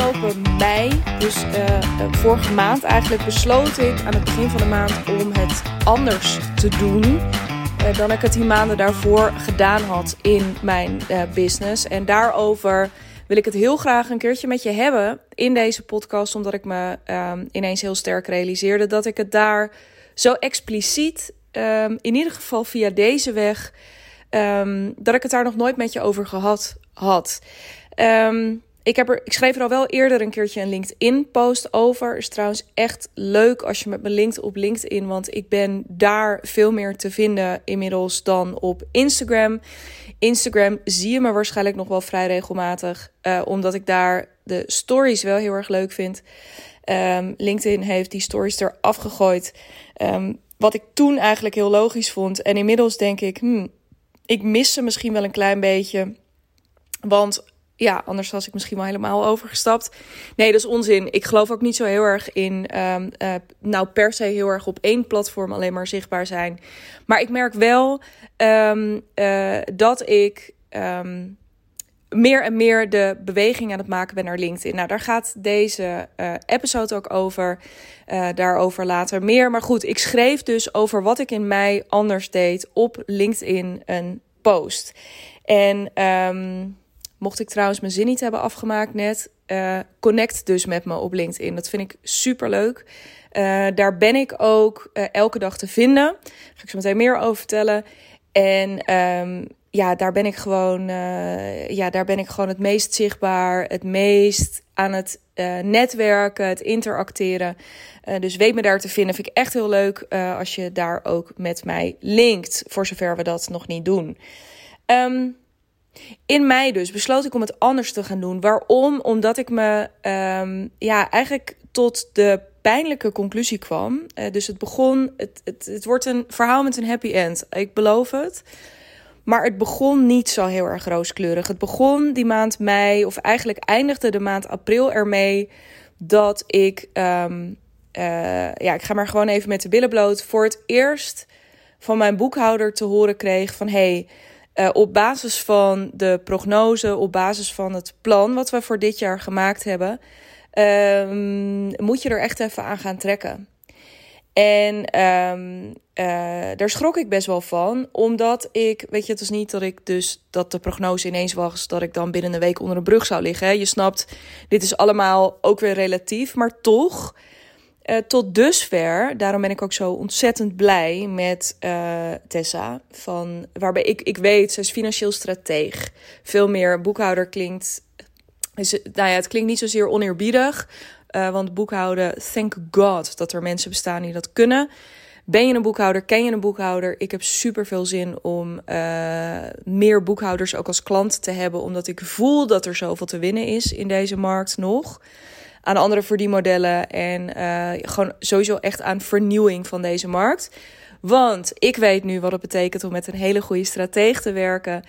afgelopen mei, dus uh, vorige maand eigenlijk, besloot ik aan het begin van de maand om het anders te doen uh, dan ik het die maanden daarvoor gedaan had in mijn business. En daarover wil ik het heel graag een keertje met je hebben in deze podcast, omdat ik me um, ineens heel sterk realiseerde dat ik het daar zo expliciet, um, in ieder geval via deze weg, um, dat ik het daar nog nooit met je over gehad had. Ik, heb er, ik schreef er al wel eerder een keertje een LinkedIn-post over. Is trouwens echt leuk als je met me linkt op LinkedIn. Want ik ben daar veel meer te vinden inmiddels dan op Instagram. Instagram zie je me waarschijnlijk nog wel vrij regelmatig. Uh, omdat ik daar de stories wel heel erg leuk vind. Um, LinkedIn heeft die stories eraf gegooid. Um, wat ik toen eigenlijk heel logisch vond. En inmiddels denk ik, hmm, ik mis ze misschien wel een klein beetje. Want ja, anders was ik misschien wel helemaal overgestapt. Nee, dat is onzin. Ik geloof ook niet zo heel erg in, um, uh, nou per se heel erg op één platform alleen maar zichtbaar zijn. Maar ik merk wel um, uh, dat ik um, meer en meer de beweging aan het maken ben naar LinkedIn. Nou, daar gaat deze uh, episode ook over. Daarover later meer. Maar goed, ik schreef dus over wat ik in mei anders deed op LinkedIn een post. En Mocht ik trouwens mijn zin niet hebben afgemaakt net, uh, connect dus met me op LinkedIn. Dat vind ik super leuk. Uh, daar ben ik ook uh, elke dag te vinden. Ga ik zo meteen meer over vertellen. En um, ja, daar ben ik gewoon, ja, daar ben ik gewoon het meest zichtbaar, het meest aan het netwerken, het interacteren. dus weet me daar te vinden. Vind ik echt heel leuk als je daar ook met mij linkt, voor zover we dat nog niet doen. Um, in mei dus besloot ik om het anders te gaan doen. Waarom? Omdat ik me um, ja, eigenlijk tot de pijnlijke conclusie kwam. Uh, dus het begon, het, het, het wordt een verhaal met een happy end. Ik beloof het. Maar het begon niet zo heel erg rooskleurig. Het begon die maand mei, of eigenlijk eindigde de maand april ermee dat ik, um, uh, ja, ik ga maar gewoon even met de billen bloot, voor het eerst van mijn boekhouder te horen kreeg van hey, uh, op basis van de prognose, op basis van het plan wat we voor dit jaar gemaakt hebben, uh, moet je er echt even aan gaan trekken. En um, uh, daar schrok ik best wel van, omdat ik, weet je, het was niet dat ik dus dat de prognose ineens was dat ik dan binnen een week onder een brug zou liggen. Hè. Je snapt, dit is allemaal ook weer relatief, maar toch uh, tot dusver, daarom ben ik ook zo ontzettend blij met uh, Tessa. Van, waarbij ik, ik weet, ze is financieel strateeg. Veel meer boekhouder klinkt. Is, nou ja, het klinkt niet zozeer oneerbiedig. Uh, want boekhouden, thank God dat er mensen bestaan die dat kunnen. Ben je een boekhouder? Ken je een boekhouder? Ik heb super veel zin om meer boekhouders ook als klant te hebben. Omdat ik voel dat er zoveel te winnen is in deze markt nog aan andere verdienmodellen en uh, gewoon sowieso echt aan vernieuwing van deze markt. Want ik weet nu wat het betekent om met een hele goede strateeg te werken.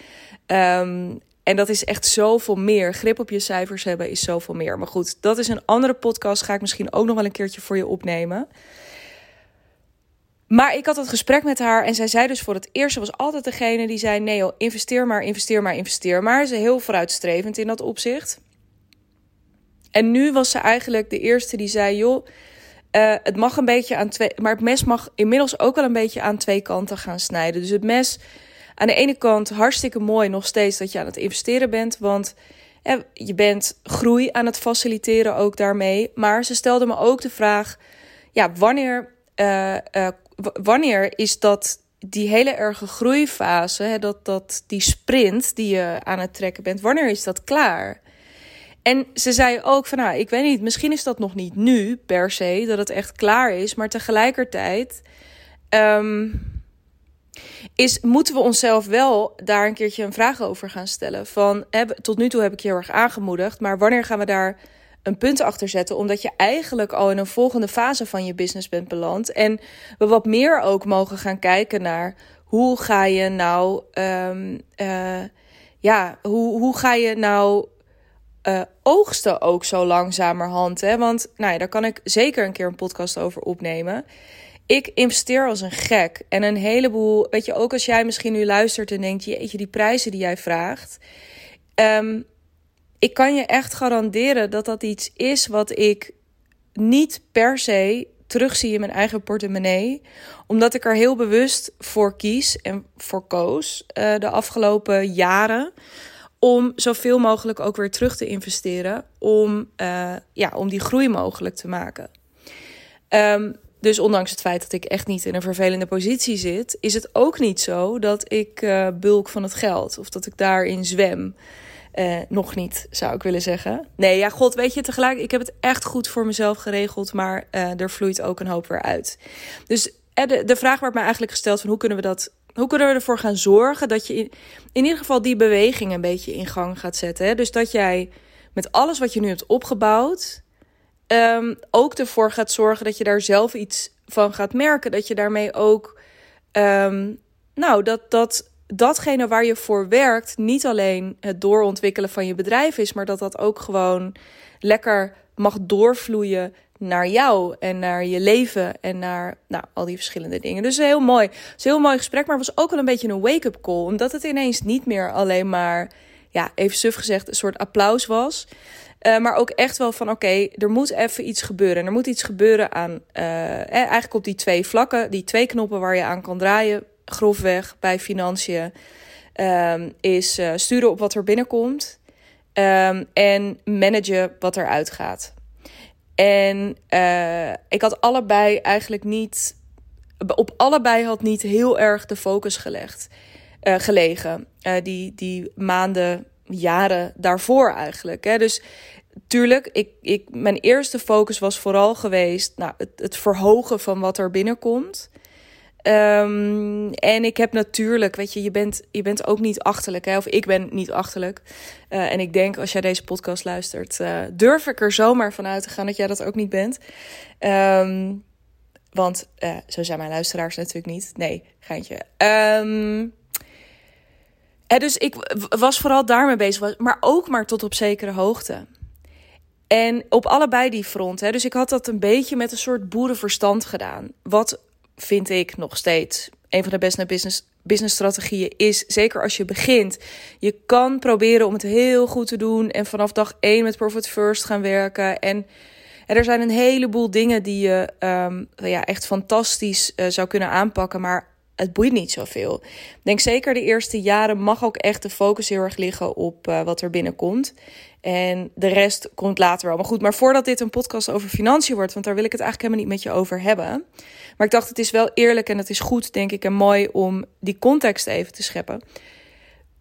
Um, en dat is echt zoveel meer. Grip op je cijfers hebben is zoveel meer. Maar goed, dat is een andere podcast. Ga ik misschien ook nog wel een keertje voor je opnemen. Maar ik had het gesprek met haar en zij zei dus voor het eerst, ze was altijd degene die zei: nee, investeer maar, investeer maar, investeer maar. Ze is heel vooruitstrevend in dat opzicht. En nu was ze eigenlijk de eerste die zei: joh, uh, het mag een beetje aan twee. Maar het mes mag inmiddels ook wel een beetje aan twee kanten gaan snijden. Dus het mes, aan de ene kant hartstikke mooi nog steeds dat je aan het investeren bent. Want eh, je bent groei aan het faciliteren ook daarmee. Maar ze stelde me ook de vraag: ja, wanneer, uh, uh, wanneer is dat die hele erge groeifase, hè, dat, dat, die sprint die je aan het trekken bent, wanneer is dat klaar? En ze zei ook van, nou, ik weet niet, misschien is dat nog niet nu per se, dat het echt klaar is. Maar tegelijkertijd um, is, moeten we onszelf wel daar een keertje een vraag over gaan stellen. Van, heb, tot nu toe heb ik je heel erg aangemoedigd, maar wanneer gaan we daar een punt achter zetten? Omdat je eigenlijk al in een volgende fase van je business bent beland. En we wat meer ook mogen gaan kijken naar hoe ga je nou, um, uh, ja, hoe, hoe ga je nou uh, oogsten ook zo langzamerhand. Hè? Want nou ja, daar kan ik zeker een keer een podcast over opnemen. Ik investeer als een gek. En een heleboel, weet je, ook als jij misschien nu luistert en denkt: jeetje, die prijzen die jij vraagt. Um, ik kan je echt garanderen dat dat iets is wat ik niet per se terugzie in mijn eigen portemonnee. Omdat ik er heel bewust voor kies en voor koos uh, de afgelopen jaren. Om zoveel mogelijk ook weer terug te investeren. Om, uh, ja, om die groei mogelijk te maken. Um, dus ondanks het feit dat ik echt niet in een vervelende positie zit, is het ook niet zo dat ik uh, bulk van het geld of dat ik daarin zwem. Uh, nog niet, zou ik willen zeggen. Nee, ja, god, weet je, tegelijk, ik heb het echt goed voor mezelf geregeld, maar er vloeit ook een hoop weer uit. Dus de, de vraag werd mij eigenlijk gesteld van hoe kunnen we dat, hoe kunnen we ervoor gaan zorgen dat je in, in ieder geval die beweging een beetje in gang gaat zetten. Hè? Dus dat jij met alles wat je nu hebt opgebouwd, um, ook ervoor gaat zorgen dat je daar zelf iets van gaat merken. Dat je daarmee ook, um, nou, dat, dat datgene waar je voor werkt niet alleen het doorontwikkelen van je bedrijf is, maar dat dat ook gewoon lekker mag doorvloeien naar jou en naar je leven en naar nou, al die verschillende dingen. Dus heel mooi. Het is heel mooi gesprek, maar het was ook wel een beetje een wake-up call. Omdat het ineens niet meer alleen maar, ja, even suf gezegd, een soort applaus was. Uh, maar ook echt wel van oké, er moet even iets gebeuren. Er moet iets gebeuren aan uh, eigenlijk op die twee vlakken, die twee knoppen waar je aan kan draaien, grofweg bij financiën, um, is uh, sturen op wat er binnenkomt um, en managen wat er uitgaat. En ik had allebei eigenlijk niet, op allebei had niet heel erg de focus gelegd, gelegen. die, die maanden jaren daarvoor eigenlijk. Hè? Dus tuurlijk, ik, ik, mijn eerste focus was vooral geweest nou, het, het verhogen van wat er binnenkomt. Um, en ik heb natuurlijk, weet je, je bent, je bent ook niet achterlijk, hè? of ik ben niet achterlijk. Uh, en ik denk, als jij deze podcast luistert, uh, durf ik er zomaar vanuit te gaan dat jij dat ook niet bent. Um, want uh, zo zijn mijn luisteraars natuurlijk niet. Nee, geintje. Um, dus ik was vooral daarmee bezig, maar ook maar tot op zekere hoogte. En op allebei die fronten. Dus ik had dat een beetje met een soort boerenverstand gedaan. Wat vind ik nog steeds een van de beste business, business strategieën is. Zeker als je begint. Je kan proberen om het heel goed te doen. En vanaf dag één met Profit First gaan werken. En, er zijn een heleboel dingen die je um, ja, echt fantastisch uh, zou kunnen aanpakken. Maar het boeit niet zoveel. Ik denk zeker de eerste jaren mag ook echt de focus heel erg liggen op uh, wat er binnenkomt. En de rest komt later wel. Maar goed, maar voordat dit een podcast over financiën wordt, want daar wil ik het eigenlijk helemaal niet met je over hebben. Maar ik dacht, het is wel eerlijk en het is goed, denk ik, en mooi om die context even te scheppen.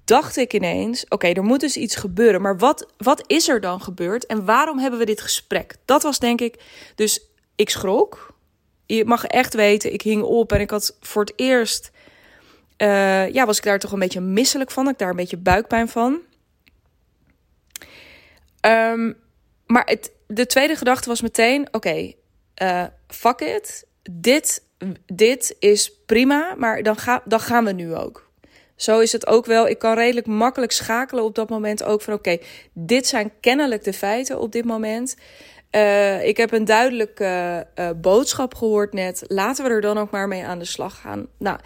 Dacht ik ineens, oké, er moet dus iets gebeuren. Maar wat, wat is er dan gebeurd en waarom hebben we dit gesprek? Dat was denk ik, dus ik schrok je mag echt weten, ik hing op en ik had voor het eerst, uh, ja, was ik daar toch een beetje misselijk van. Ik daar een beetje buikpijn van. Um, maar het, de tweede gedachte was meteen, oké, eh, fuck it. Dit, dit is prima, maar dan, ga, dan gaan we nu ook. Zo is het ook wel. Ik kan redelijk makkelijk schakelen op dat moment ook van oké, dit zijn kennelijk de feiten op dit moment. Uh, ik heb een duidelijke uh, boodschap gehoord net. Laten we er dan ook maar mee aan de slag gaan. Nou,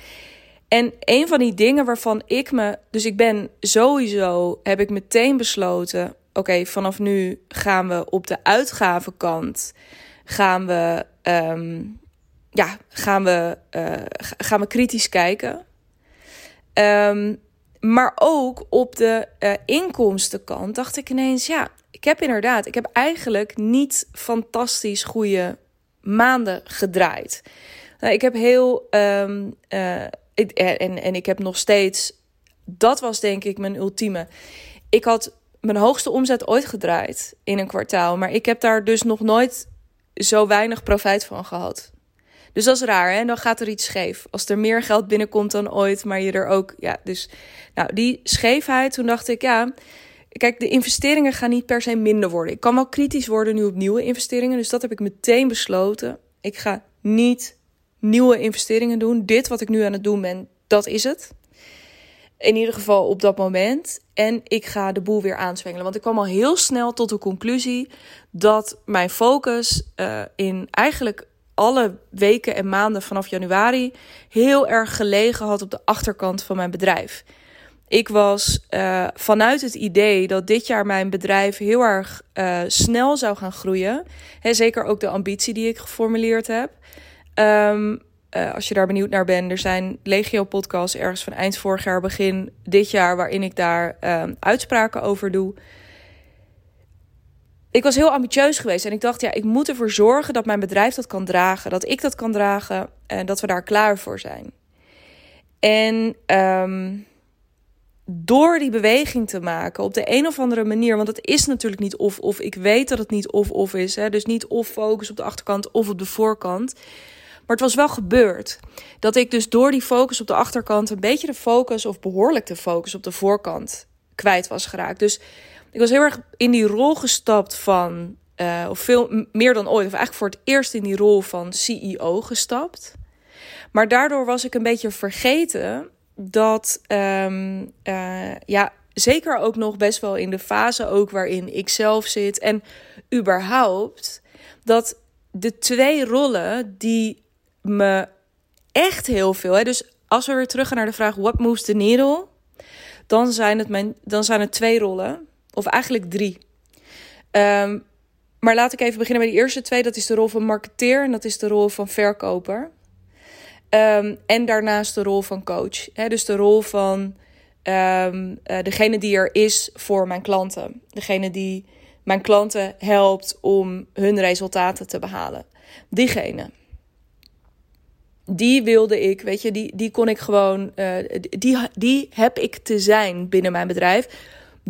en een van die dingen waarvan ik me. Dus ik ben sowieso. Heb ik meteen besloten. Oké, vanaf nu gaan we op de uitgavenkant. Gaan we. Um, ja, gaan we, uh, gaan we kritisch kijken. Um, maar ook op de inkomstenkant dacht ik ineens. Ja, ik heb inderdaad, ik heb eigenlijk niet fantastisch goede maanden gedraaid. Nou, ik heb heel. Um, uh, ik, en, en ik heb nog steeds. Dat was denk ik mijn ultieme. Ik had mijn hoogste omzet ooit gedraaid in een kwartaal. Maar ik heb daar dus nog nooit zo weinig profijt van gehad. Dus dat is raar, hè? Dan gaat er iets scheef. Als er meer geld binnenkomt dan ooit, maar je er ook. Ja, dus. Nou, die scheefheid, toen dacht ik, ja. Kijk, de investeringen gaan niet per se minder worden. Ik kan wel kritisch worden nu op nieuwe investeringen. Dus dat heb ik meteen besloten. Ik ga niet nieuwe investeringen doen. Dit wat ik nu aan het doen ben, dat is het. In ieder geval op dat moment. En ik ga de boel weer aanzwengelen. Want ik kwam al heel snel tot de conclusie dat mijn focus uh, in eigenlijk alle weken en maanden vanaf januari heel erg gelegen had op de achterkant van mijn bedrijf. Ik was uh, vanuit het idee dat dit jaar mijn bedrijf heel erg uh, snel zou gaan groeien. He, zeker ook de ambitie die ik geformuleerd heb. Um, uh, als je daar benieuwd naar bent, er zijn legio-podcasts ergens van eind vorig jaar, begin dit jaar, waarin ik daar um, uitspraken over doe. Ik was heel ambitieus geweest en ik dacht, ja, ik moet ervoor zorgen dat mijn bedrijf dat kan dragen, dat ik dat kan dragen en dat we daar klaar voor zijn. En um, door die beweging te maken op de een of andere manier, want het is natuurlijk niet of of, ik weet dat het niet of of is, hè, dus niet of focus op de achterkant of op de voorkant. Maar het was wel gebeurd. Dat ik dus door die focus op de achterkant een beetje de focus, of behoorlijk de focus op de voorkant kwijt was geraakt. Dus ik was heel erg in die rol gestapt van, uh, of veel meer dan ooit, of eigenlijk voor het eerst in die rol van CEO gestapt. Maar daardoor was ik een beetje vergeten dat, um, uh, ja, zeker ook nog best wel in de fase ook waarin ik zelf zit en überhaupt, dat de twee rollen die me echt heel veel. Hè? Dus als we weer terug gaan naar de vraag: what moves the needle? Dan zijn het, mijn, dan zijn het twee rollen, of eigenlijk drie. Um, maar laat ik even beginnen bij die eerste twee. Dat is de rol van marketeer en dat is de rol van verkoper. Um, en daarnaast de rol van coach. Dus de rol van um, uh, degene die er is voor mijn klanten. Degene die mijn klanten helpt om hun resultaten te behalen. Diegene die wilde ik, weet je, die, die kon ik gewoon, uh, die, die heb ik te zijn binnen mijn bedrijf.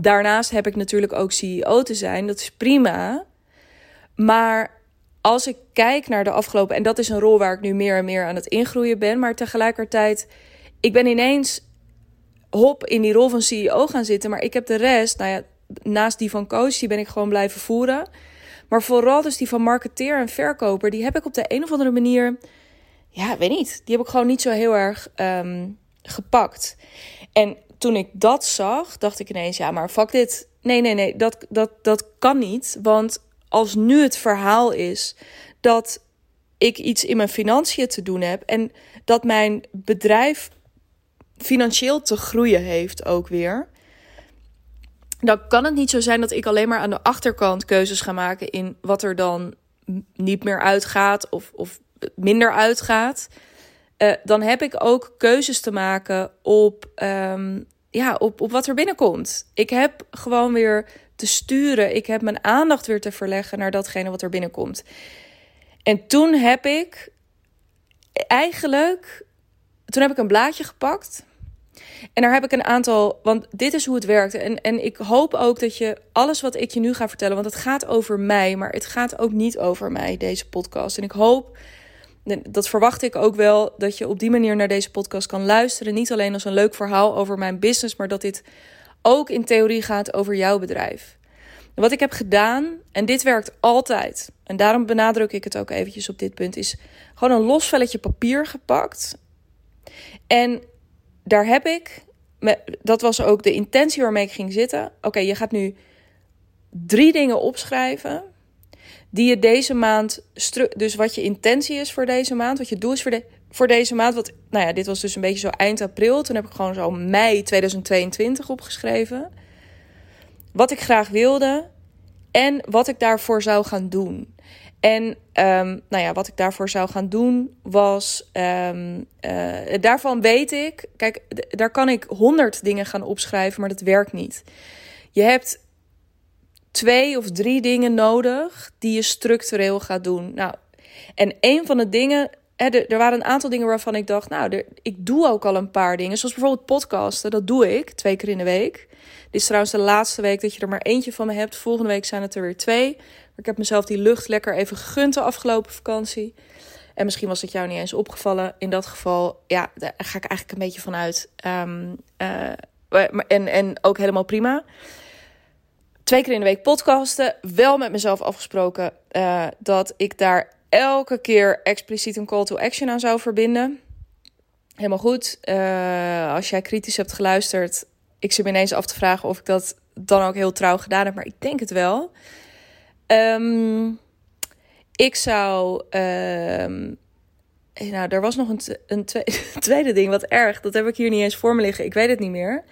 Daarnaast heb ik natuurlijk ook CEO te zijn, dat is prima. Maar als ik kijk naar de afgelopen, en dat is een rol waar ik nu meer en meer aan het ingroeien ben, maar tegelijkertijd, ik ben ineens hop in die rol van CEO gaan zitten, maar ik heb de rest, nou ja, naast die van coach, die ben ik gewoon blijven voeren. Maar vooral dus die van marketeer en verkoper, die heb ik op de een of andere manier ja, weet niet. Die heb ik gewoon niet zo heel erg um, gepakt. En toen ik dat zag, dacht ik ineens, ja, maar fuck dit. Nee, nee, nee, dat, dat, dat kan niet. Want als nu het verhaal is dat ik iets in mijn financiën te doen heb en dat mijn bedrijf financieel te groeien heeft ook weer. Dan kan het niet zo zijn dat ik alleen maar aan de achterkant keuzes ga maken in wat er dan niet meer uitgaat of, of minder uitgaat, uh, dan heb ik ook keuzes te maken op, um, ja, op, op wat er binnenkomt. Ik heb gewoon weer te sturen. Ik heb mijn aandacht weer te verleggen naar datgene wat er binnenkomt. En toen heb ik eigenlijk, toen heb ik een blaadje gepakt. En daar heb ik een aantal, want dit is hoe het werkt. En, en ik hoop ook dat je alles wat ik je nu ga vertellen, want het gaat over mij, maar het gaat ook niet over mij, deze podcast. En ik hoop dat verwacht ik ook wel dat je op die manier naar deze podcast kan luisteren. Niet alleen als een leuk verhaal over mijn business, maar dat dit ook in theorie gaat over jouw bedrijf. wat ik heb gedaan, en dit werkt altijd, en daarom benadruk ik het ook eventjes op dit punt, is gewoon een los velletje papier gepakt. En daar heb ik, dat was ook de intentie waarmee ik ging zitten. Oké, je gaat nu drie dingen opschrijven die je deze maand, dus wat je intentie is voor deze maand, wat je doel is voor, de, voor deze maand. Wat, nou ja, dit was dus een beetje zo eind april. Toen heb ik gewoon zo mei 2022 opgeschreven. Wat ik graag wilde en wat ik daarvoor zou gaan doen. En um, nou ja, wat ik daarvoor zou gaan doen was. Um, uh, daarvan weet ik. Kijk, daar kan ik honderd dingen gaan opschrijven, maar dat werkt niet. Je hebt twee of drie dingen nodig die je structureel gaat doen. Nou, en een van de dingen, er, waren een aantal dingen waarvan ik dacht, nou, ik doe ook al een paar dingen. Zoals bijvoorbeeld podcasten, dat doe ik twee keer in de week. Dit is trouwens de laatste week dat je er maar eentje van me hebt. Volgende week zijn het er weer twee. Maar ik heb mezelf die lucht lekker even gegund de afgelopen vakantie. En misschien was het jou niet eens opgevallen. In dat geval, ja, daar ga ik eigenlijk een beetje vanuit. Um, en, en ook helemaal prima twee keer in de week podcasten. Wel met mezelf afgesproken uh, dat ik daar elke keer expliciet een call to action aan zou verbinden. Helemaal goed. Uh, als jij kritisch hebt geluisterd, ik zit me ineens af te vragen of ik dat dan ook heel trouw gedaan heb, maar ik denk het wel. Um, ik zou. Um, nou, er was nog een, een tweede ding, wat erg. Dat heb ik hier niet eens voor me liggen. Ik weet het niet meer.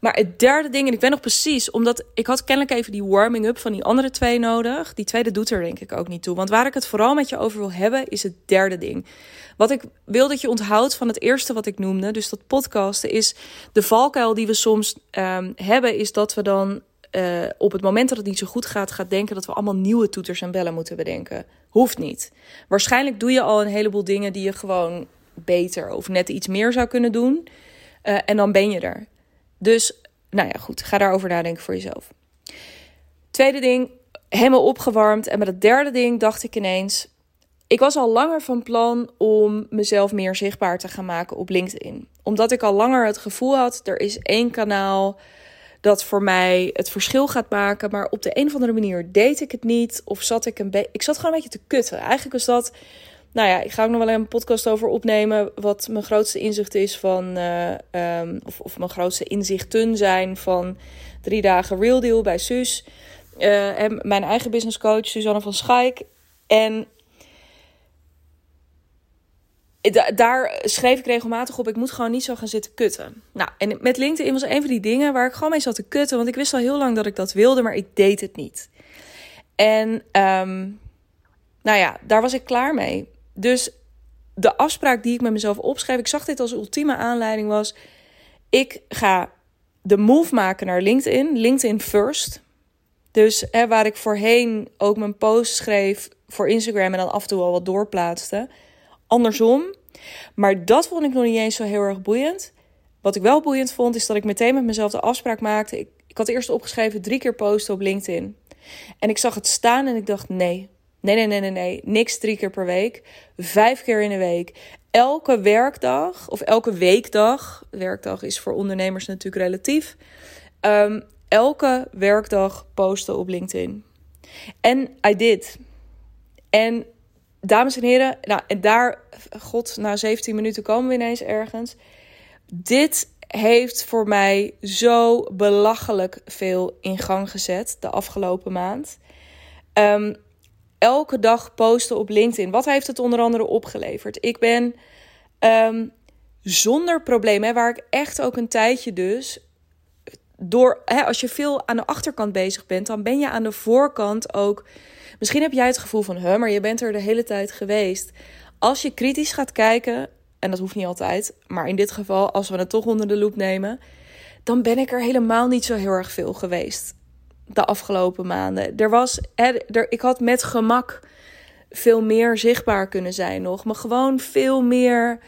Maar het derde ding, en ik ben nog precies, omdat ik had kennelijk even die warming-up van die andere twee nodig. Die tweede doet er denk ik ook niet toe. Want waar ik het vooral met je over wil hebben, is het derde ding. Wat ik wil dat je onthoudt van het eerste wat ik noemde, dus dat podcasten, is de valkuil die we soms um, hebben, is dat we dan uh, op het moment dat het niet zo goed gaat, gaat denken dat we allemaal nieuwe toeters en bellen moeten bedenken. Hoeft niet. Waarschijnlijk doe je al een heleboel dingen die je gewoon beter of net iets meer zou kunnen doen. Uh, en dan ben je er. Dus, nou ja, goed. Ga daarover nadenken voor jezelf. Tweede ding, helemaal opgewarmd. En bij het derde ding dacht ik ineens... Ik was al langer van plan om mezelf meer zichtbaar te gaan maken op LinkedIn. Omdat ik al langer het gevoel had, er is één kanaal dat voor mij het verschil gaat maken. Maar op de een of andere manier deed ik het niet. Of zat ik een beetje. Ik zat gewoon een beetje te kutten. Eigenlijk was dat. Nou ja, ik ga ook nog wel een podcast over opnemen. Wat mijn grootste inzicht is van. Uh, um, of, of mijn grootste inzichten zijn van drie dagen Real Deal bij Suus. Uh, en mijn eigen business coach, Suzanne van Schaik. En daar schreef ik regelmatig op, ik moet gewoon niet zo gaan zitten kutten. Nou, en met LinkedIn was een van die dingen waar ik gewoon mee zat te kutten. Want ik wist al heel lang dat ik dat wilde, maar ik deed het niet. En um, nou ja, daar was ik klaar mee. Dus de afspraak die ik met mezelf opschreef, ik zag dit als ultieme aanleiding was... Ik ga de move maken naar LinkedIn, LinkedIn first. Dus hè, waar ik voorheen ook mijn post schreef voor Instagram en dan af en toe al wat doorplaatste andersom. Maar dat vond ik nog niet eens zo heel erg boeiend. Wat ik wel boeiend vond, is dat ik meteen met mezelf de afspraak maakte. Ik, ik had eerst opgeschreven drie keer posten op LinkedIn. En ik zag het staan en ik dacht: nee, nee, nee, nee, nee, nee. Niks drie keer per week. Vijf keer in de week. Elke werkdag of elke weekdag. Werkdag is voor ondernemers natuurlijk relatief. Um, elke werkdag posten op LinkedIn. En I did. En dames en heren, nou, en daar, god, na 17 minuten komen we ineens ergens. Dit heeft voor mij zo belachelijk veel in gang gezet de afgelopen maand. Um, elke dag posten op LinkedIn. Wat heeft het onder andere opgeleverd? Ik ben um, zonder problemen, waar ik echt ook een tijdje dus. Door, hè, als je veel aan de achterkant bezig bent, dan ben je aan de voorkant ook Misschien heb jij het gevoel van, hè, maar je bent er de hele tijd geweest. Als je kritisch gaat kijken, en dat hoeft niet altijd, maar in dit geval, als we het toch onder de loep nemen, dan ben ik er helemaal niet zo heel erg veel geweest de afgelopen maanden. Er was, er, ik had met gemak veel meer zichtbaar kunnen zijn nog, maar gewoon veel meer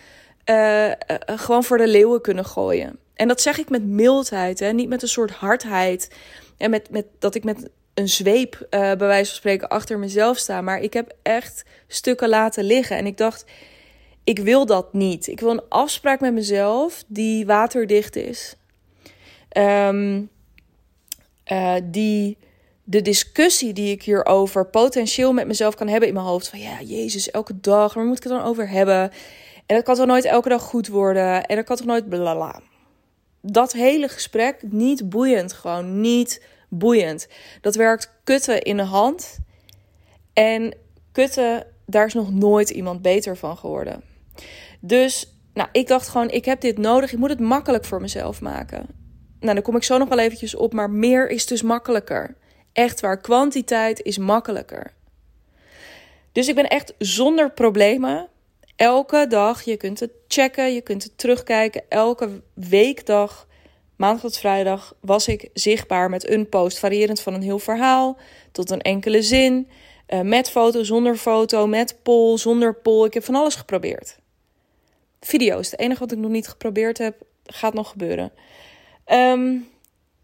uh, gewoon voor de leeuwen kunnen gooien. En dat zeg ik met mildheid, hè? niet met een soort hardheid. En met, met, dat ik met een zweep, uh, bij wijze van spreken, achter mezelf staan. Maar ik heb echt stukken laten liggen. En ik dacht, ik wil dat niet. Ik wil een afspraak met mezelf die waterdicht is. Um, uh, die de discussie die ik hierover potentieel met mezelf kan hebben in mijn hoofd. Van ja, Jezus, elke dag, waar moet ik het dan over hebben? En dat kan toch nooit elke dag goed worden? En dat kan toch nooit blala. Dat hele gesprek niet boeiend, gewoon niet boeiend. Dat werkt kutten in de hand. En kutten, daar is nog nooit iemand beter van geworden. Dus nou, ik dacht gewoon, ik heb dit nodig. Ik moet het makkelijk voor mezelf maken. Nou, daar kom ik zo nog wel eventjes op. Maar meer is dus makkelijker. Echt waar, kwantiteit is makkelijker. Dus ik ben echt zonder problemen. Elke dag, je kunt het checken, je kunt het terugkijken. Elke weekdag Maandag tot vrijdag was ik zichtbaar met een post, variërend van een heel verhaal tot een enkele zin. Uh, met foto, zonder foto, met poll, zonder poll. Ik heb van alles geprobeerd. Video's, het enige wat ik nog niet geprobeerd heb, gaat nog gebeuren. Um,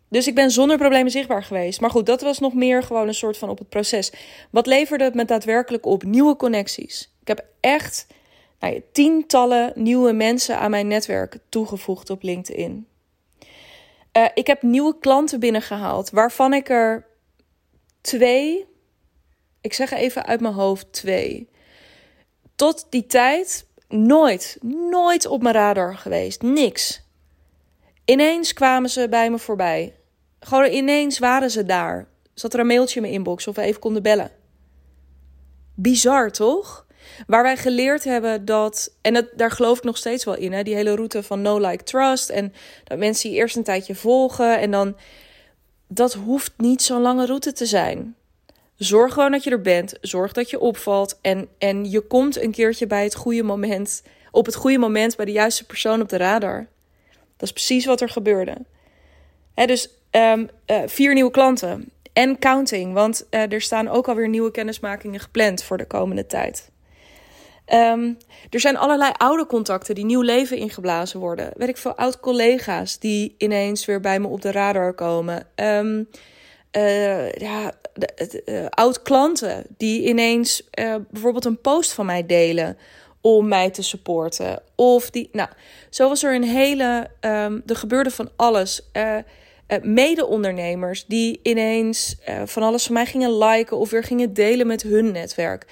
dus ik ben zonder problemen zichtbaar geweest. Maar goed, dat was nog meer gewoon een soort van op het proces. Wat leverde het me daadwerkelijk op? Nieuwe connecties. Ik heb echt nou ja, tientallen nieuwe mensen aan mijn netwerk toegevoegd op LinkedIn. Uh, ik heb nieuwe klanten binnengehaald, waarvan ik er twee, ik zeg even uit mijn hoofd twee, tot die tijd nooit, nooit op mijn radar geweest. Niks. Ineens kwamen ze bij me voorbij. Gewoon ineens waren ze daar. Zat er een mailtje in mijn inbox of we even konden bellen. Bizar, toch? Waar wij geleerd hebben dat, en dat, daar geloof ik nog steeds wel in, hè, die hele route van no like trust. En dat mensen je eerst een tijdje volgen en dan, dat hoeft niet zo'n lange route te zijn. Zorg gewoon dat je er bent. Zorg dat je opvalt. En, en je komt een keertje bij het goede moment. Op het goede moment bij de juiste persoon op de radar. Dat is precies wat er gebeurde. Dus um, uh, vier nieuwe klanten. En counting. Want uh, er staan ook alweer nieuwe kennismakingen gepland voor de komende tijd. Um, er zijn allerlei oude contacten die nieuw leven ingeblazen worden. Weet ik veel oud-collega's die ineens weer bij me op de radar komen. Um, uh, ja, oud-klanten die ineens bijvoorbeeld een post van mij delen om mij te supporten. Of die, nou, zo was er een hele, um, er gebeurde van alles. Mede-ondernemers die ineens van alles van mij gingen liken of weer gingen delen met hun netwerk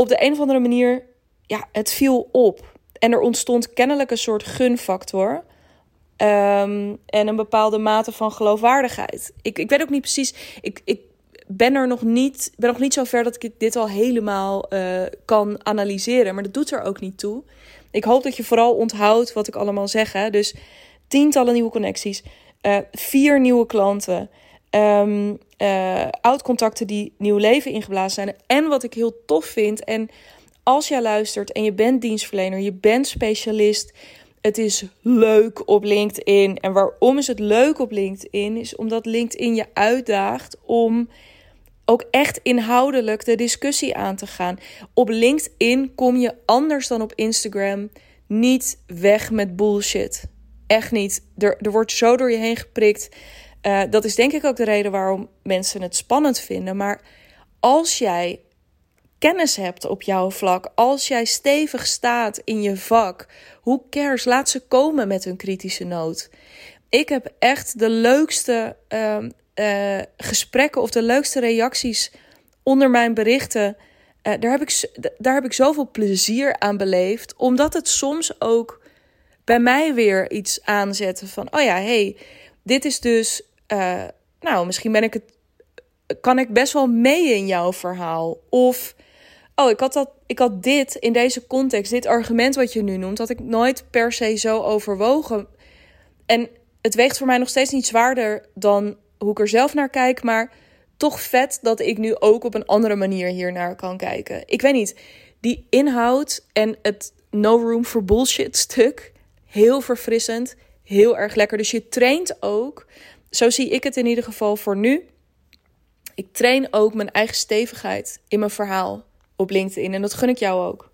op de een of andere manier, ja, het viel op. En er ontstond kennelijk een soort gunfactor. Um, en een bepaalde mate van geloofwaardigheid. Ik, ik weet ook niet precies. Ik, ik ben er nog niet, ben nog niet zo ver dat ik dit al helemaal uh, kan analyseren. Maar dat doet er ook niet toe. Ik hoop dat je vooral onthoudt wat ik allemaal zeg. Hè? Dus tientallen nieuwe connecties, uh, vier nieuwe klanten. Um, uh, oud-contacten die nieuw leven ingeblazen zijn. En wat ik heel tof vind, en als jij luistert en je bent dienstverlener, je bent specialist, het is leuk op LinkedIn. En waarom is het leuk op LinkedIn? Is omdat LinkedIn je uitdaagt om ook echt inhoudelijk de discussie aan te gaan. Op LinkedIn kom je anders dan op Instagram niet weg met bullshit. Echt niet. Er, er wordt zo door je heen geprikt. Uh, dat is denk ik ook de reden waarom mensen het spannend vinden. Maar als jij kennis hebt op jouw vlak, als jij stevig staat in je vak, hoe cares? Laat ze komen met hun kritische noot. Ik heb echt de leukste uh, uh, gesprekken of de leukste reacties onder mijn berichten. Uh, daar, heb ik, daar heb ik zoveel plezier aan beleefd, omdat het soms ook bij mij weer iets aanzette van: oh ja, hey, dit is dus uh, nou, misschien ben ik het, kan ik best wel mee in jouw verhaal. Of, oh, ik had, dat, ik had dit in deze context, dit argument wat je nu noemt, had ik nooit per se zo overwogen. En het weegt voor mij nog steeds niet zwaarder dan hoe ik er zelf naar kijk, maar toch vet dat ik nu ook op een andere manier hier naar kan kijken. Ik weet niet, die inhoud en het no room for bullshit stuk, heel verfrissend, heel erg lekker. Dus je traint ook zo zie ik het in ieder geval voor nu. Ik train ook mijn eigen stevigheid in mijn verhaal op LinkedIn. En dat gun ik jou ook.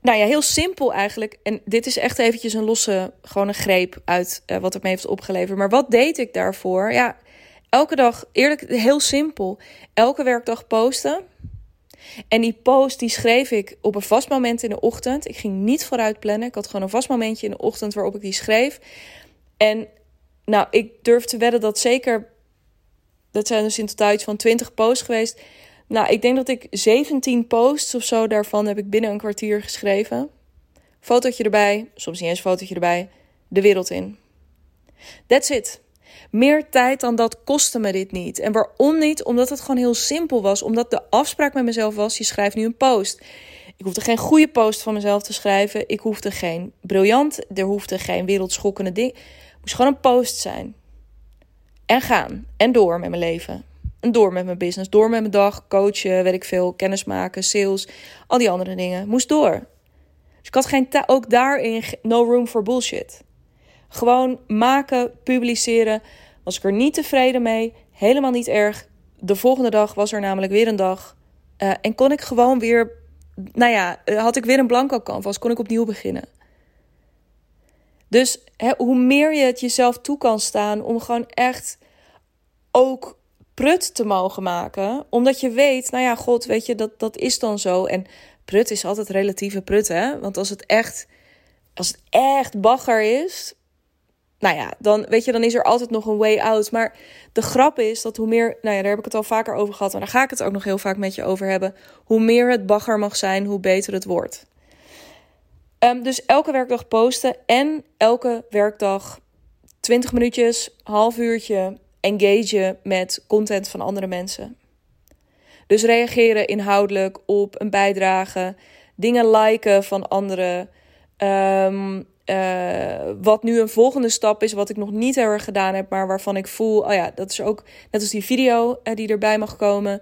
Nou ja, heel simpel eigenlijk. En dit is echt eventjes een losse, gewoon een greep uit uh, wat het me heeft opgeleverd. Maar wat deed ik daarvoor? Ja, elke dag, eerlijk, heel simpel. Elke werkdag posten. En die post die schreef ik op een vast moment in de ochtend. Ik ging niet vooruit plannen. Ik had gewoon een vast momentje in de ochtend waarop ik die schreef. En nou, ik durf te wedden dat zeker. Dat zijn dus in totaal iets van 20 posts geweest. Nou, ik denk dat ik 17 posts of zo daarvan heb ik binnen een kwartier geschreven. Fotootje erbij, soms niet eens fotootje erbij, de wereld in. That's it. Meer tijd dan dat kostte me dit niet. En waarom niet? Omdat het gewoon heel simpel was. Omdat de afspraak met mezelf was: je schrijft nu een post. Ik hoefde geen goede post van mezelf te schrijven. Ik hoefde geen briljant. Er hoefde geen wereldschokkende ding moest gewoon een post zijn. En gaan. En door met mijn leven. Door met mijn business. Door met mijn dag. Coachen, weet ik veel. Kennis maken, sales. Al die andere dingen. Moest door. Dus ik had geen ook daarin no room for bullshit. Gewoon maken, publiceren. Was ik er niet tevreden mee. Helemaal niet erg. De volgende dag was er namelijk weer een dag. Uh, en kon ik gewoon weer. Nou ja, eh, had ik weer een blanco canvas. Kon ik opnieuw beginnen. Dus hoe meer je het jezelf toe kan staan om gewoon echt ook prut te mogen maken. Omdat je weet, nou ja, god, weet je, dat, dat is dan zo. En prut is altijd relatieve prut, hè. Want als het echt, als het echt bagger is, nou ja, dan weet je, dan is er altijd nog een way out. Maar de grap is dat hoe meer, nou ja, daar heb ik het al vaker over gehad. En daar ga ik het ook nog heel vaak met je over hebben. Hoe meer het bagger mag zijn, hoe beter het wordt. Um, dus elke werkdag posten en elke werkdag 20 minuutjes, half uurtje engage met content van andere mensen. Dus reageren inhoudelijk op een bijdrage, dingen liken van anderen. Ehm, eh, wat nu een volgende stap is, wat ik nog niet heel erg gedaan heb, maar waarvan ik voel, oh ja, dat is ook net als die video uh, die erbij mag komen,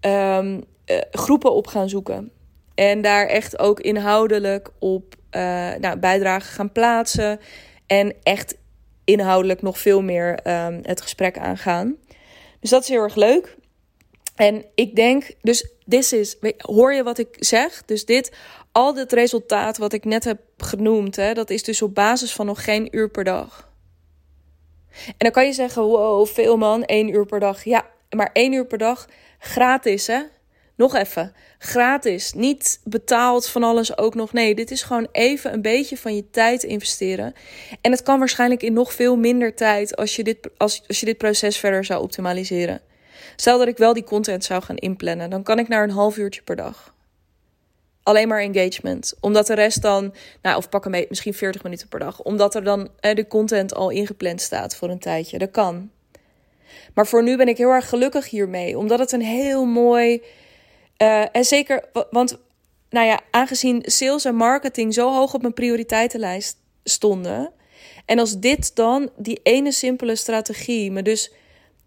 um, uh, groepen op gaan zoeken. En daar echt ook inhoudelijk op nou, bijdragen gaan plaatsen. En echt inhoudelijk nog veel meer um, het gesprek aangaan. Dus dat is heel erg leuk. En ik denk, dus dit is, hoor je wat ik zeg? Dus dit, al dit resultaat wat ik net heb genoemd, hè, dat is dus op basis van nog geen uur per dag. En dan kan je zeggen, wow, veel man, één uur per dag. Ja, maar één uur per dag gratis, hè? Nog even, gratis. Niet betaald van alles ook nog. Nee, dit is gewoon even een beetje van je tijd investeren. En het kan waarschijnlijk in nog veel minder tijd als je dit, als, als je dit proces verder zou optimaliseren. Stel dat ik wel die content zou gaan inplannen, dan kan ik naar een half uurtje per dag. Alleen maar engagement. Omdat de rest dan, nou, of pak hem misschien 40 minuten per dag. Omdat er dan de content al ingepland staat voor een tijdje. Dat kan. Maar voor nu ben ik heel erg gelukkig hiermee. Omdat het een heel mooi. Uh, en zeker, want, nou ja, aangezien sales en marketing zo hoog op mijn prioriteitenlijst stonden. En als dit dan, die ene simpele strategie, me dus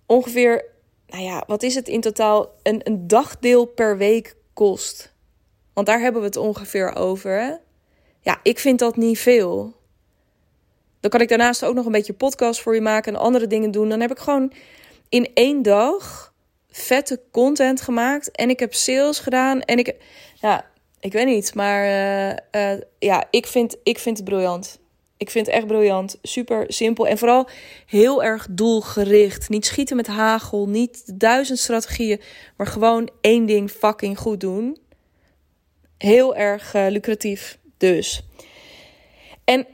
ongeveer nou ja, wat is het in totaal? Een, een dagdeel per week kost. Want daar hebben we het ongeveer over. Ja, ik vind dat niet veel. Dan kan ik daarnaast ook nog een beetje podcast voor je maken en andere dingen doen. Dan heb ik gewoon in één dag vette content gemaakt. En ik heb sales gedaan. En ik. Ja, ik weet niet. Maar uh, uh, ja, ik vind, ik vind het briljant. Ik vind het echt briljant. Super simpel. En vooral heel erg doelgericht. Niet schieten met hagel. Niet duizend strategieën. Maar gewoon één ding fucking goed doen. Heel erg uh, lucratief. Dus. En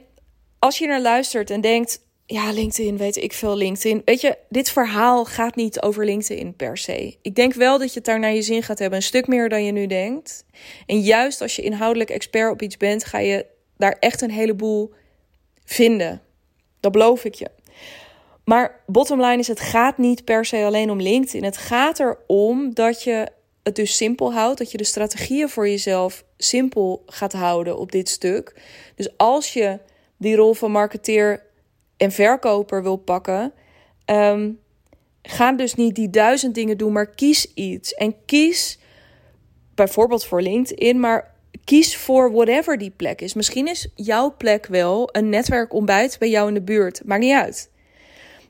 als je naar luistert en denkt. Ja, LinkedIn, weet ik veel LinkedIn. Weet je, dit verhaal gaat niet over LinkedIn per se. Ik denk wel dat je het daar naar je zin gaat hebben. Een stuk meer dan je nu denkt. En juist als je inhoudelijk expert op iets bent, ga je daar echt een heleboel vinden. Dat beloof ik je. Maar bottom line is, het gaat niet per se alleen om LinkedIn. Het gaat erom dat je het dus simpel houdt. Dat je de strategieën voor jezelf simpel gaat houden op dit stuk. Dus als je die rol van marketeer en verkoper wil pakken, um, ga dus niet die duizend dingen doen, maar kies iets. En kies bijvoorbeeld voor LinkedIn, maar kies voor whatever die plek is. Misschien is jouw plek wel een netwerkontbijt bij jou in de buurt. Maakt niet uit.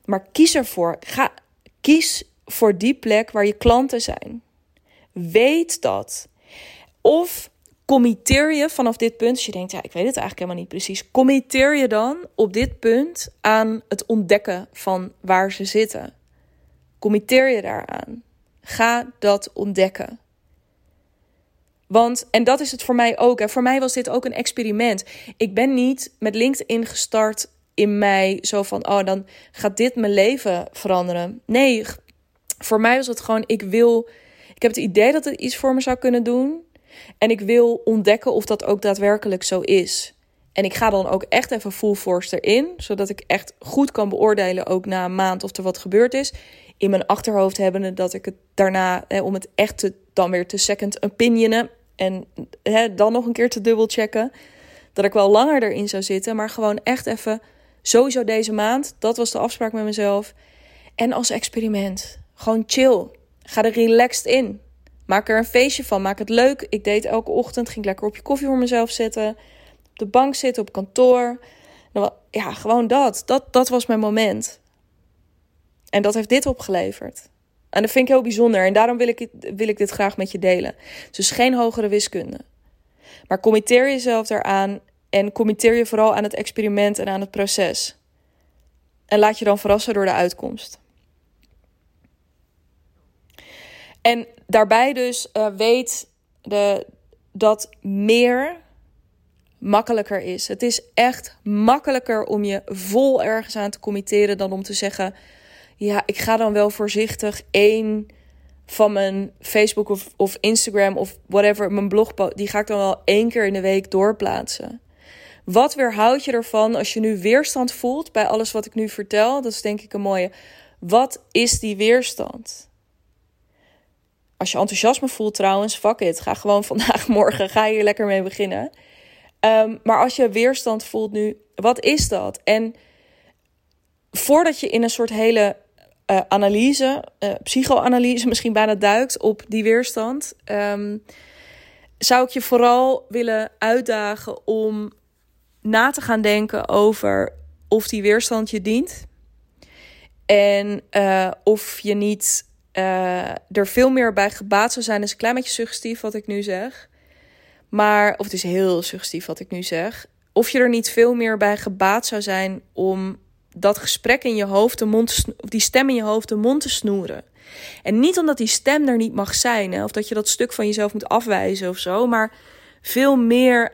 Maar kies ervoor. Ga, kies voor die plek waar je klanten zijn. Weet dat. Of committeer je vanaf dit punt, als je denkt, ja, ik weet het eigenlijk helemaal niet precies. Committeer je dan op dit punt aan het ontdekken van waar ze zitten. Committeer je daaraan. Ga dat ontdekken. Want, en dat is het voor mij ook. En voor mij was dit ook een experiment. Ik ben niet met LinkedIn gestart in mei zo van, oh, dan gaat dit mijn leven veranderen. Nee, voor mij was het gewoon, ik wil, ik heb het idee dat het iets voor me zou kunnen doen. En ik wil ontdekken of dat ook daadwerkelijk zo is. En ik ga dan ook echt even full force erin, zodat ik echt goed kan beoordelen, ook na een maand, of er wat gebeurd is. In mijn achterhoofd hebbende dat ik het daarna, om het echt te, dan weer te second opinionen, en hè, dan nog een keer te dubbelchecken. Dat ik wel langer erin zou zitten. Maar gewoon echt even. Sowieso deze maand. Dat was de afspraak met mezelf. En als experiment. Gewoon chill. Ga er relaxed in. Maak er een feestje van. Maak het leuk. Ik deed elke ochtend. Ging lekker op je koffie voor mezelf zitten. Op de bank zitten, op kantoor. Ja, gewoon dat. dat. Dat was mijn moment. En dat heeft dit opgeleverd. En dat vind ik heel bijzonder en daarom wil ik, wil ik dit graag met je delen. Dus geen hogere wiskunde. Maar committeer jezelf daaraan en committeer je vooral aan het experiment en aan het proces. En laat je dan verrassen door de uitkomst. En daarbij dus uh, weet de, dat meer makkelijker is. Het is echt makkelijker om je vol ergens aan te committeren dan om te zeggen ja, ik ga dan wel voorzichtig één van mijn Facebook of, of Instagram of whatever, mijn blog, die ga ik dan wel één keer in de week doorplaatsen. Wat weerhoud je ervan als je nu weerstand voelt bij alles wat ik nu vertel? Dat is denk ik een mooie. Wat is die weerstand? Als je enthousiasme voelt trouwens, fuck it. Ga gewoon vandaag, morgen, ga hier lekker mee beginnen. Ehm, maar als je weerstand voelt nu, wat is dat? En voordat je in een soort hele uh, analyse, uh, psychoanalyse misschien bijna duikt op die weerstand, ehm, zou ik je vooral willen uitdagen om na te gaan denken over of die weerstand je dient. En uh, of je niet er veel meer bij gebaat zou zijn. Dat is een klein beetje suggestief wat ik nu zeg. Maar, of het is heel suggestief wat ik nu zeg. Of je er niet veel meer bij gebaat zou zijn om dat gesprek in je hoofd, de mond, die stem in je hoofd, de mond te snoeren. En niet omdat die stem er niet mag zijn, hè, of dat je dat stuk van jezelf moet afwijzen of zo, maar veel meer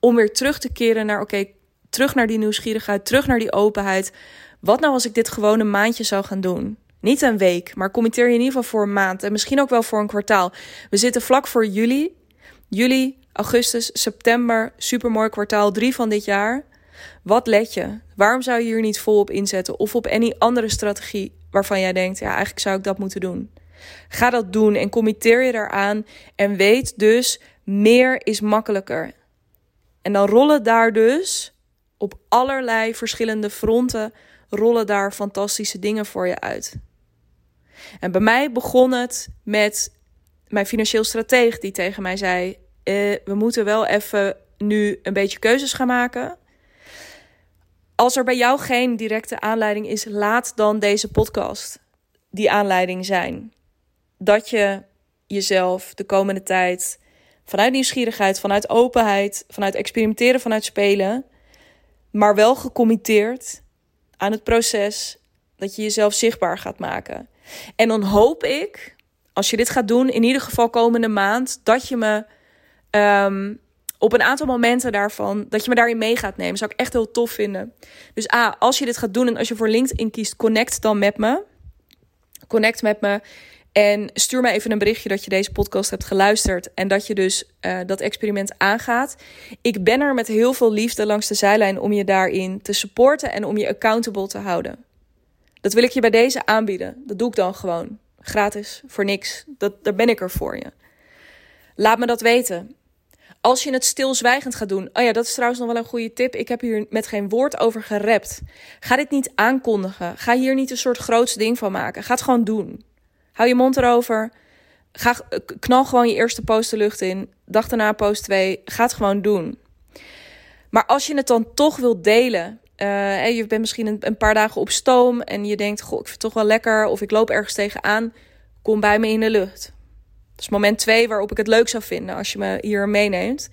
om weer terug te keren naar, oké, terug naar die nieuwsgierigheid, terug naar die openheid. Wat nou als ik dit gewoon een maandje zou gaan doen? Niet een week, maar committeer je in ieder geval voor een maand en misschien ook wel voor een kwartaal. We zitten vlak voor juli. Juli, augustus, september, supermooi kwartaal 3 van dit jaar. Wat let je? Waarom zou je hier niet vol op inzetten? Of op any andere strategie waarvan jij denkt, ja, eigenlijk zou ik dat moeten doen. Ga dat doen en committeer je daaraan. En weet dus, meer is makkelijker. En dan rollen daar dus op allerlei verschillende fronten, rollen daar fantastische dingen voor je uit. En bij mij begon het met mijn financieel strateeg die tegen mij zei: eh, We moeten wel even nu een beetje keuzes gaan maken. Als er bij jou geen directe aanleiding is, laat dan deze podcast die aanleiding zijn. Dat je jezelf de komende tijd vanuit nieuwsgierigheid, vanuit openheid, vanuit experimenteren, vanuit spelen, maar wel gecommitteerd aan het proces dat je jezelf zichtbaar gaat maken. En dan hoop ik, als je dit gaat doen, in ieder geval komende maand, dat je me um, op een aantal momenten daarvan, dat je me daarin mee gaat nemen. Zou ik echt heel tof vinden. Dus A, als je dit gaat doen en als je voor LinkedIn kiest, connect dan met me. Connect met me. En stuur me even een berichtje dat je deze podcast hebt geluisterd en dat je dus uh, dat experiment aangaat. Ik ben er met heel veel liefde langs de zijlijn om je daarin te supporten en om je accountable te houden. Dat wil ik je bij deze aanbieden. Dat doe ik dan gewoon. Gratis, voor niks. Dat, daar ben ik er voor je. Laat me dat weten. Als je het stilzwijgend gaat doen. Oh ja, dat is trouwens nog wel een goede tip. Ik heb hier met geen woord over gerept. Ga dit niet aankondigen. Ga hier niet een soort groots ding van maken. Ga het gewoon doen. Hou je mond erover. Ga, knal gewoon je eerste post de lucht in. Dag daarna post 2. Ga het gewoon doen. Maar als je het dan toch wilt delen. Uh, je bent misschien een, een, paar dagen op stoom. En je denkt, goh, ik vind het toch wel lekker. Of ik loop ergens tegenaan. Kom bij me in de lucht. Dat is moment twee waarop ik het leuk zou vinden als je me hier meeneemt.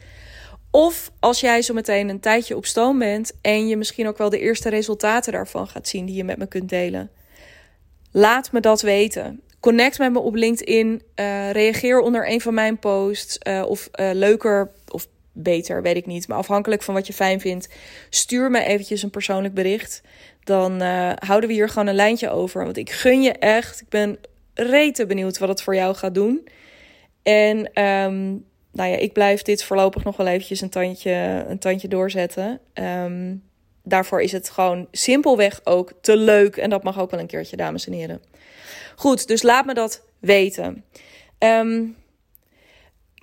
Of als jij zo meteen een tijdje op stoom bent en je misschien ook wel de eerste resultaten daarvan gaat zien die je met me kunt delen. Laat me dat weten. Connect met me op LinkedIn. Uh, reageer onder een van mijn posts. Uh, of leuker beter, weet ik niet. Maar afhankelijk van wat je fijn vindt. Stuur me eventjes een persoonlijk bericht. Dan houden we hier gewoon een lijntje over. Want ik gun je echt. Ik ben rete benieuwd wat het voor jou gaat doen. En um, nou ja, ik blijf dit voorlopig nog wel eventjes een tandje, een tandje doorzetten. Um, daarvoor is het gewoon simpelweg ook te leuk. En dat mag ook wel een keertje, dames en heren. Goed, dus laat me dat weten. Um,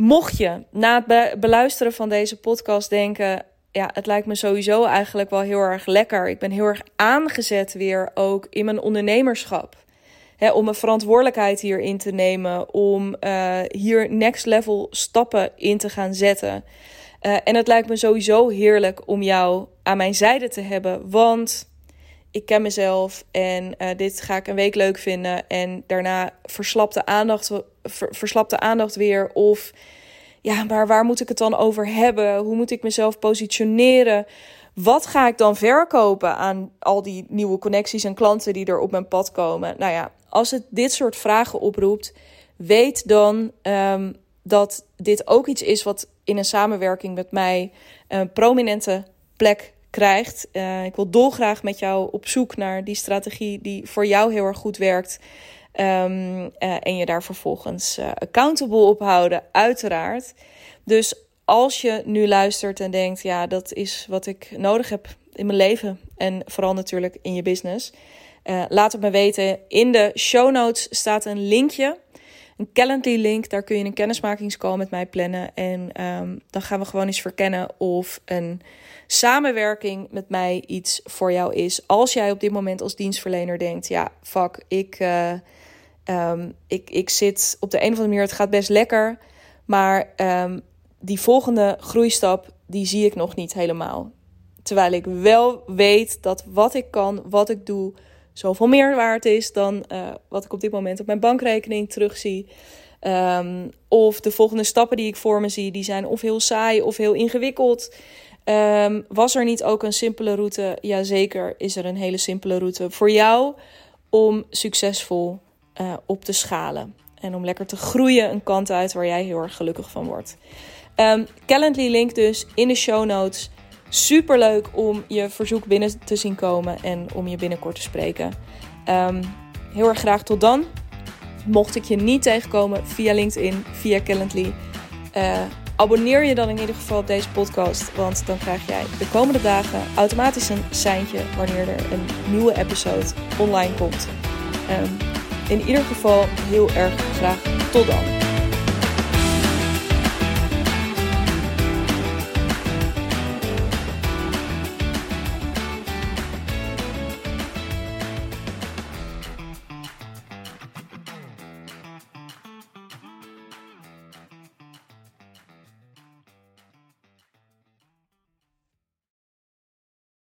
mocht je na het beluisteren van deze podcast denken: ja, het lijkt me sowieso eigenlijk wel heel erg lekker. Ik ben heel erg aangezet weer ook in mijn ondernemerschap om een verantwoordelijkheid hierin te nemen, om uh, hier next level stappen in te gaan zetten. Uh, en het lijkt me sowieso heerlijk om jou aan mijn zijde te hebben, want ik ken mezelf en uh, dit ga ik een week leuk vinden en daarna verslapt de aandacht, aandacht weer of ja, maar waar moet ik het dan over hebben? Hoe moet ik mezelf positioneren? Wat ga ik dan verkopen aan al die nieuwe connecties en klanten die er op mijn pad komen? Nou ja, als het dit soort vragen oproept, weet dan um, dat dit ook iets is wat in een samenwerking met mij een prominente plek krijgt. Uh, ik wil dolgraag met jou op zoek naar die strategie die voor jou heel erg goed werkt. Um, uh, en je daar vervolgens uh, accountable op houden, uiteraard. Dus als je nu luistert en denkt, ja, dat is wat ik nodig heb in mijn leven en vooral natuurlijk in je business, uh, laat het me weten. In de show notes staat een linkje. een Calendly link. Daar kun je een kennismakingscall met mij plannen. En ehm, dan gaan we gewoon eens verkennen of een samenwerking met mij iets voor jou is. Als jij op dit moment als dienstverlener denkt: ja, fuck, ik, uh, ik, ik zit op de een of andere manier, het gaat best lekker. Maar um, die volgende groeistap, die zie ik nog niet helemaal. Terwijl ik wel weet dat wat ik kan, wat ik doe, zoveel meer waard is dan uh, wat ik op dit moment op mijn bankrekening terugzie. Um, of de volgende stappen die ik voor me zie, die zijn of heel saai of heel ingewikkeld. Was er niet ook een simpele route? Jazeker is er een hele simpele route voor jou om succesvol uh, op te schalen. En om lekker te groeien een kant uit waar jij heel erg gelukkig van wordt. Um, Calendly link dus in de show notes. Super leuk om je verzoek binnen te zien komen en om je binnenkort te spreken. Um, heel erg graag tot dan. Mocht ik je niet tegenkomen via LinkedIn, via Calendly, uh, abonneer je dan in ieder geval op deze podcast. Want dan krijg jij de komende dagen automatisch een seintje wanneer er een nieuwe episode online komt. Um, in ieder geval heel erg graag tot dan.